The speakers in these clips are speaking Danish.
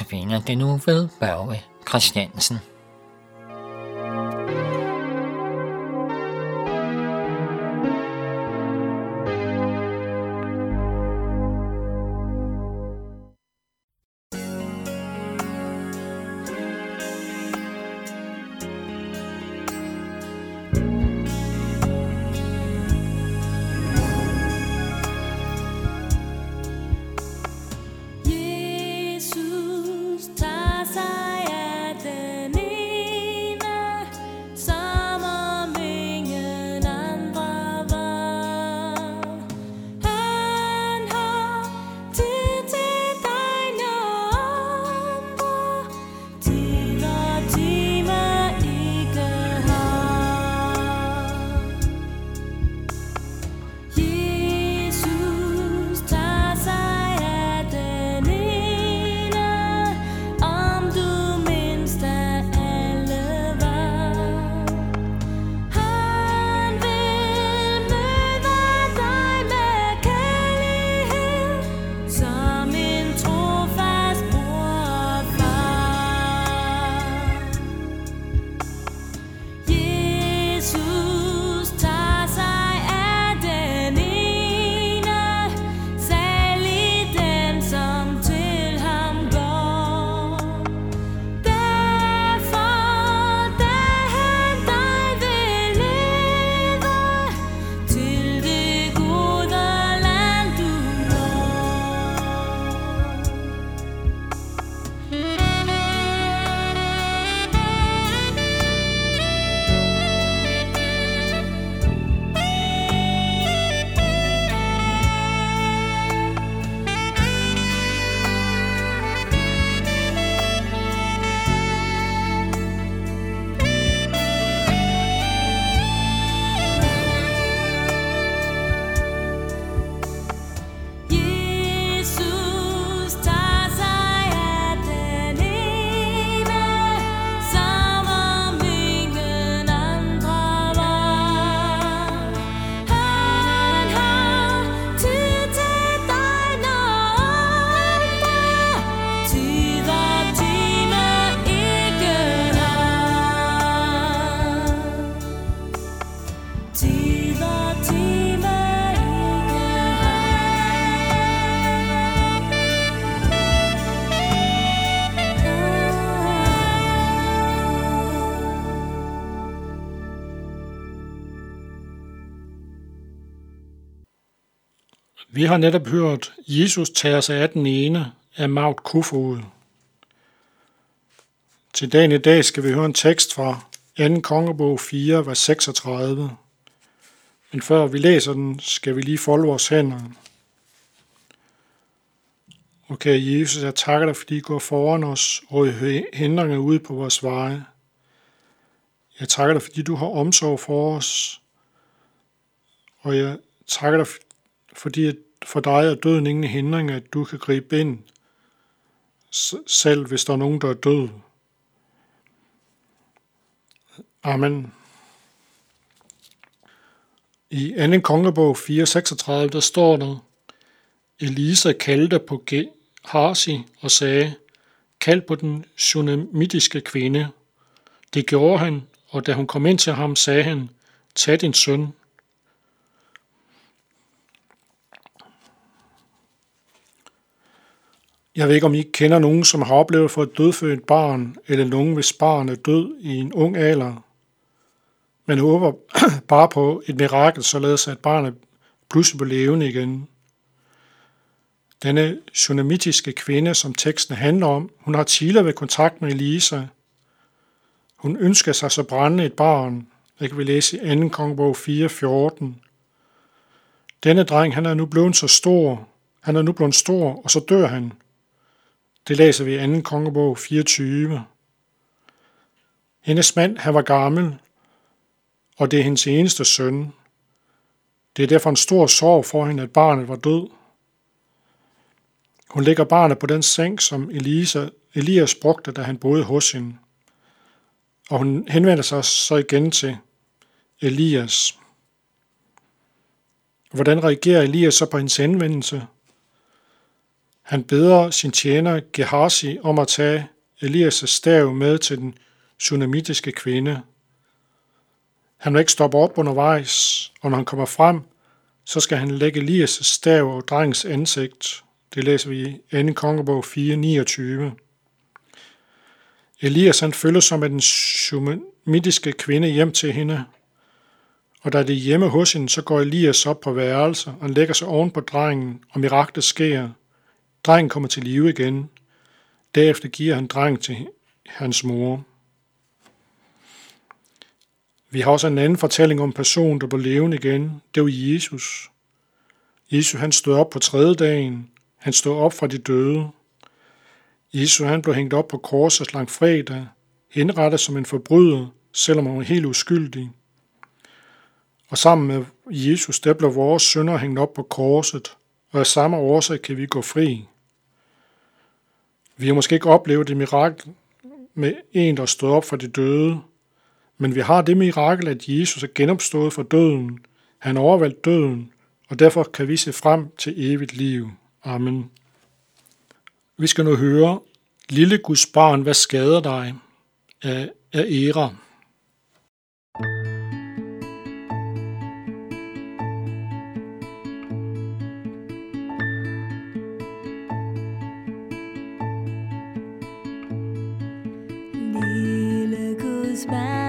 Josefine det nu Børge Christiansen. Vi har netop hørt, Jesus tager sig af den ene af Maud Kofod. Til dagen i dag skal vi høre en tekst fra 2. kongebog 4, vers 36. Men før vi læser den, skal vi lige folde vores hænder. Okay, Jesus, jeg takker dig, fordi I går foran os og hindringer ude på vores veje. Jeg takker dig, fordi du har omsorg for os. Og jeg takker dig, fordi for dig er døden ingen hindring, at du kan gribe ind, selv hvis der er nogen, der er død. Amen. I 2. kongebog 4.36, der står der, Elisa kaldte på Harsi og sagde, kald på den sunamitiske kvinde. Det gjorde han, og da hun kom ind til ham, sagde han, tag din søn. Jeg ved ikke, om I kender nogen, som har oplevet at få et dødfødt barn, eller nogen, hvis barn er død i en ung alder. Man håber bare på et mirakel, således at barnet pludselig bliver levende igen. Denne tsunamitiske kvinde, som teksten handler om, hun har tidligere ved kontakt med Elisa. Hun ønsker sig så brændende et barn. Det kan vi læse i 2. kongebog 4.14. Denne dreng, han er nu blevet så stor. Han er nu blevet stor, og så dør han. Det læser vi i 2. kongebog 24. Hendes mand, han var gammel, og det er hendes eneste søn. Det er derfor en stor sorg for hende, at barnet var død. Hun lægger barnet på den seng, som Elisa, Elias brugte, da han boede hos hende. Og hun henvender sig så igen til Elias. Hvordan reagerer Elias så på hendes henvendelse? Han beder sin tjener Gehazi om at tage Elias' stav med til den tsunamitiske kvinde. Han vil ikke stoppe op undervejs, og når han kommer frem, så skal han lægge Elias' stav og drengens ansigt. Det læser vi i 2. kongebog 4.29. Elias han følger sig med den tsunamitiske kvinde hjem til hende, og da det er hjemme hos hende, så går Elias op på værelset og lægger sig oven på drengen, og miraklet sker. Drengen kommer til live igen. Derefter giver han drengen til hans mor. Vi har også en anden fortælling om en person, der blev levende igen. Det var Jesus. Jesus han stod op på tredje dagen. Han stod op fra de døde. Jesus han blev hængt op på korset lang fredag, henrettet som en forbryder, selvom han var helt uskyldig. Og sammen med Jesus, der blev vores sønder hængt op på korset, og af samme årsag kan vi gå fri. Vi har måske ikke oplevet det mirakel med en, der stod op for de døde, men vi har det mirakel, at Jesus er genopstået fra døden. Han overvandt døden, og derfor kan vi se frem til evigt liv. Amen. Vi skal nu høre, Lille Guds barn, hvad skader dig? af, af comes.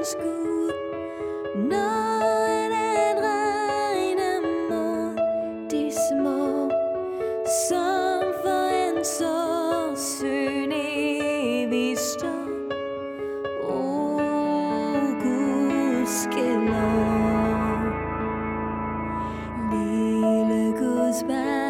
overskud Noget at regne mod. De små Som for en sorgsøn evig står. Oh, Gud skal lov Lille Guds barn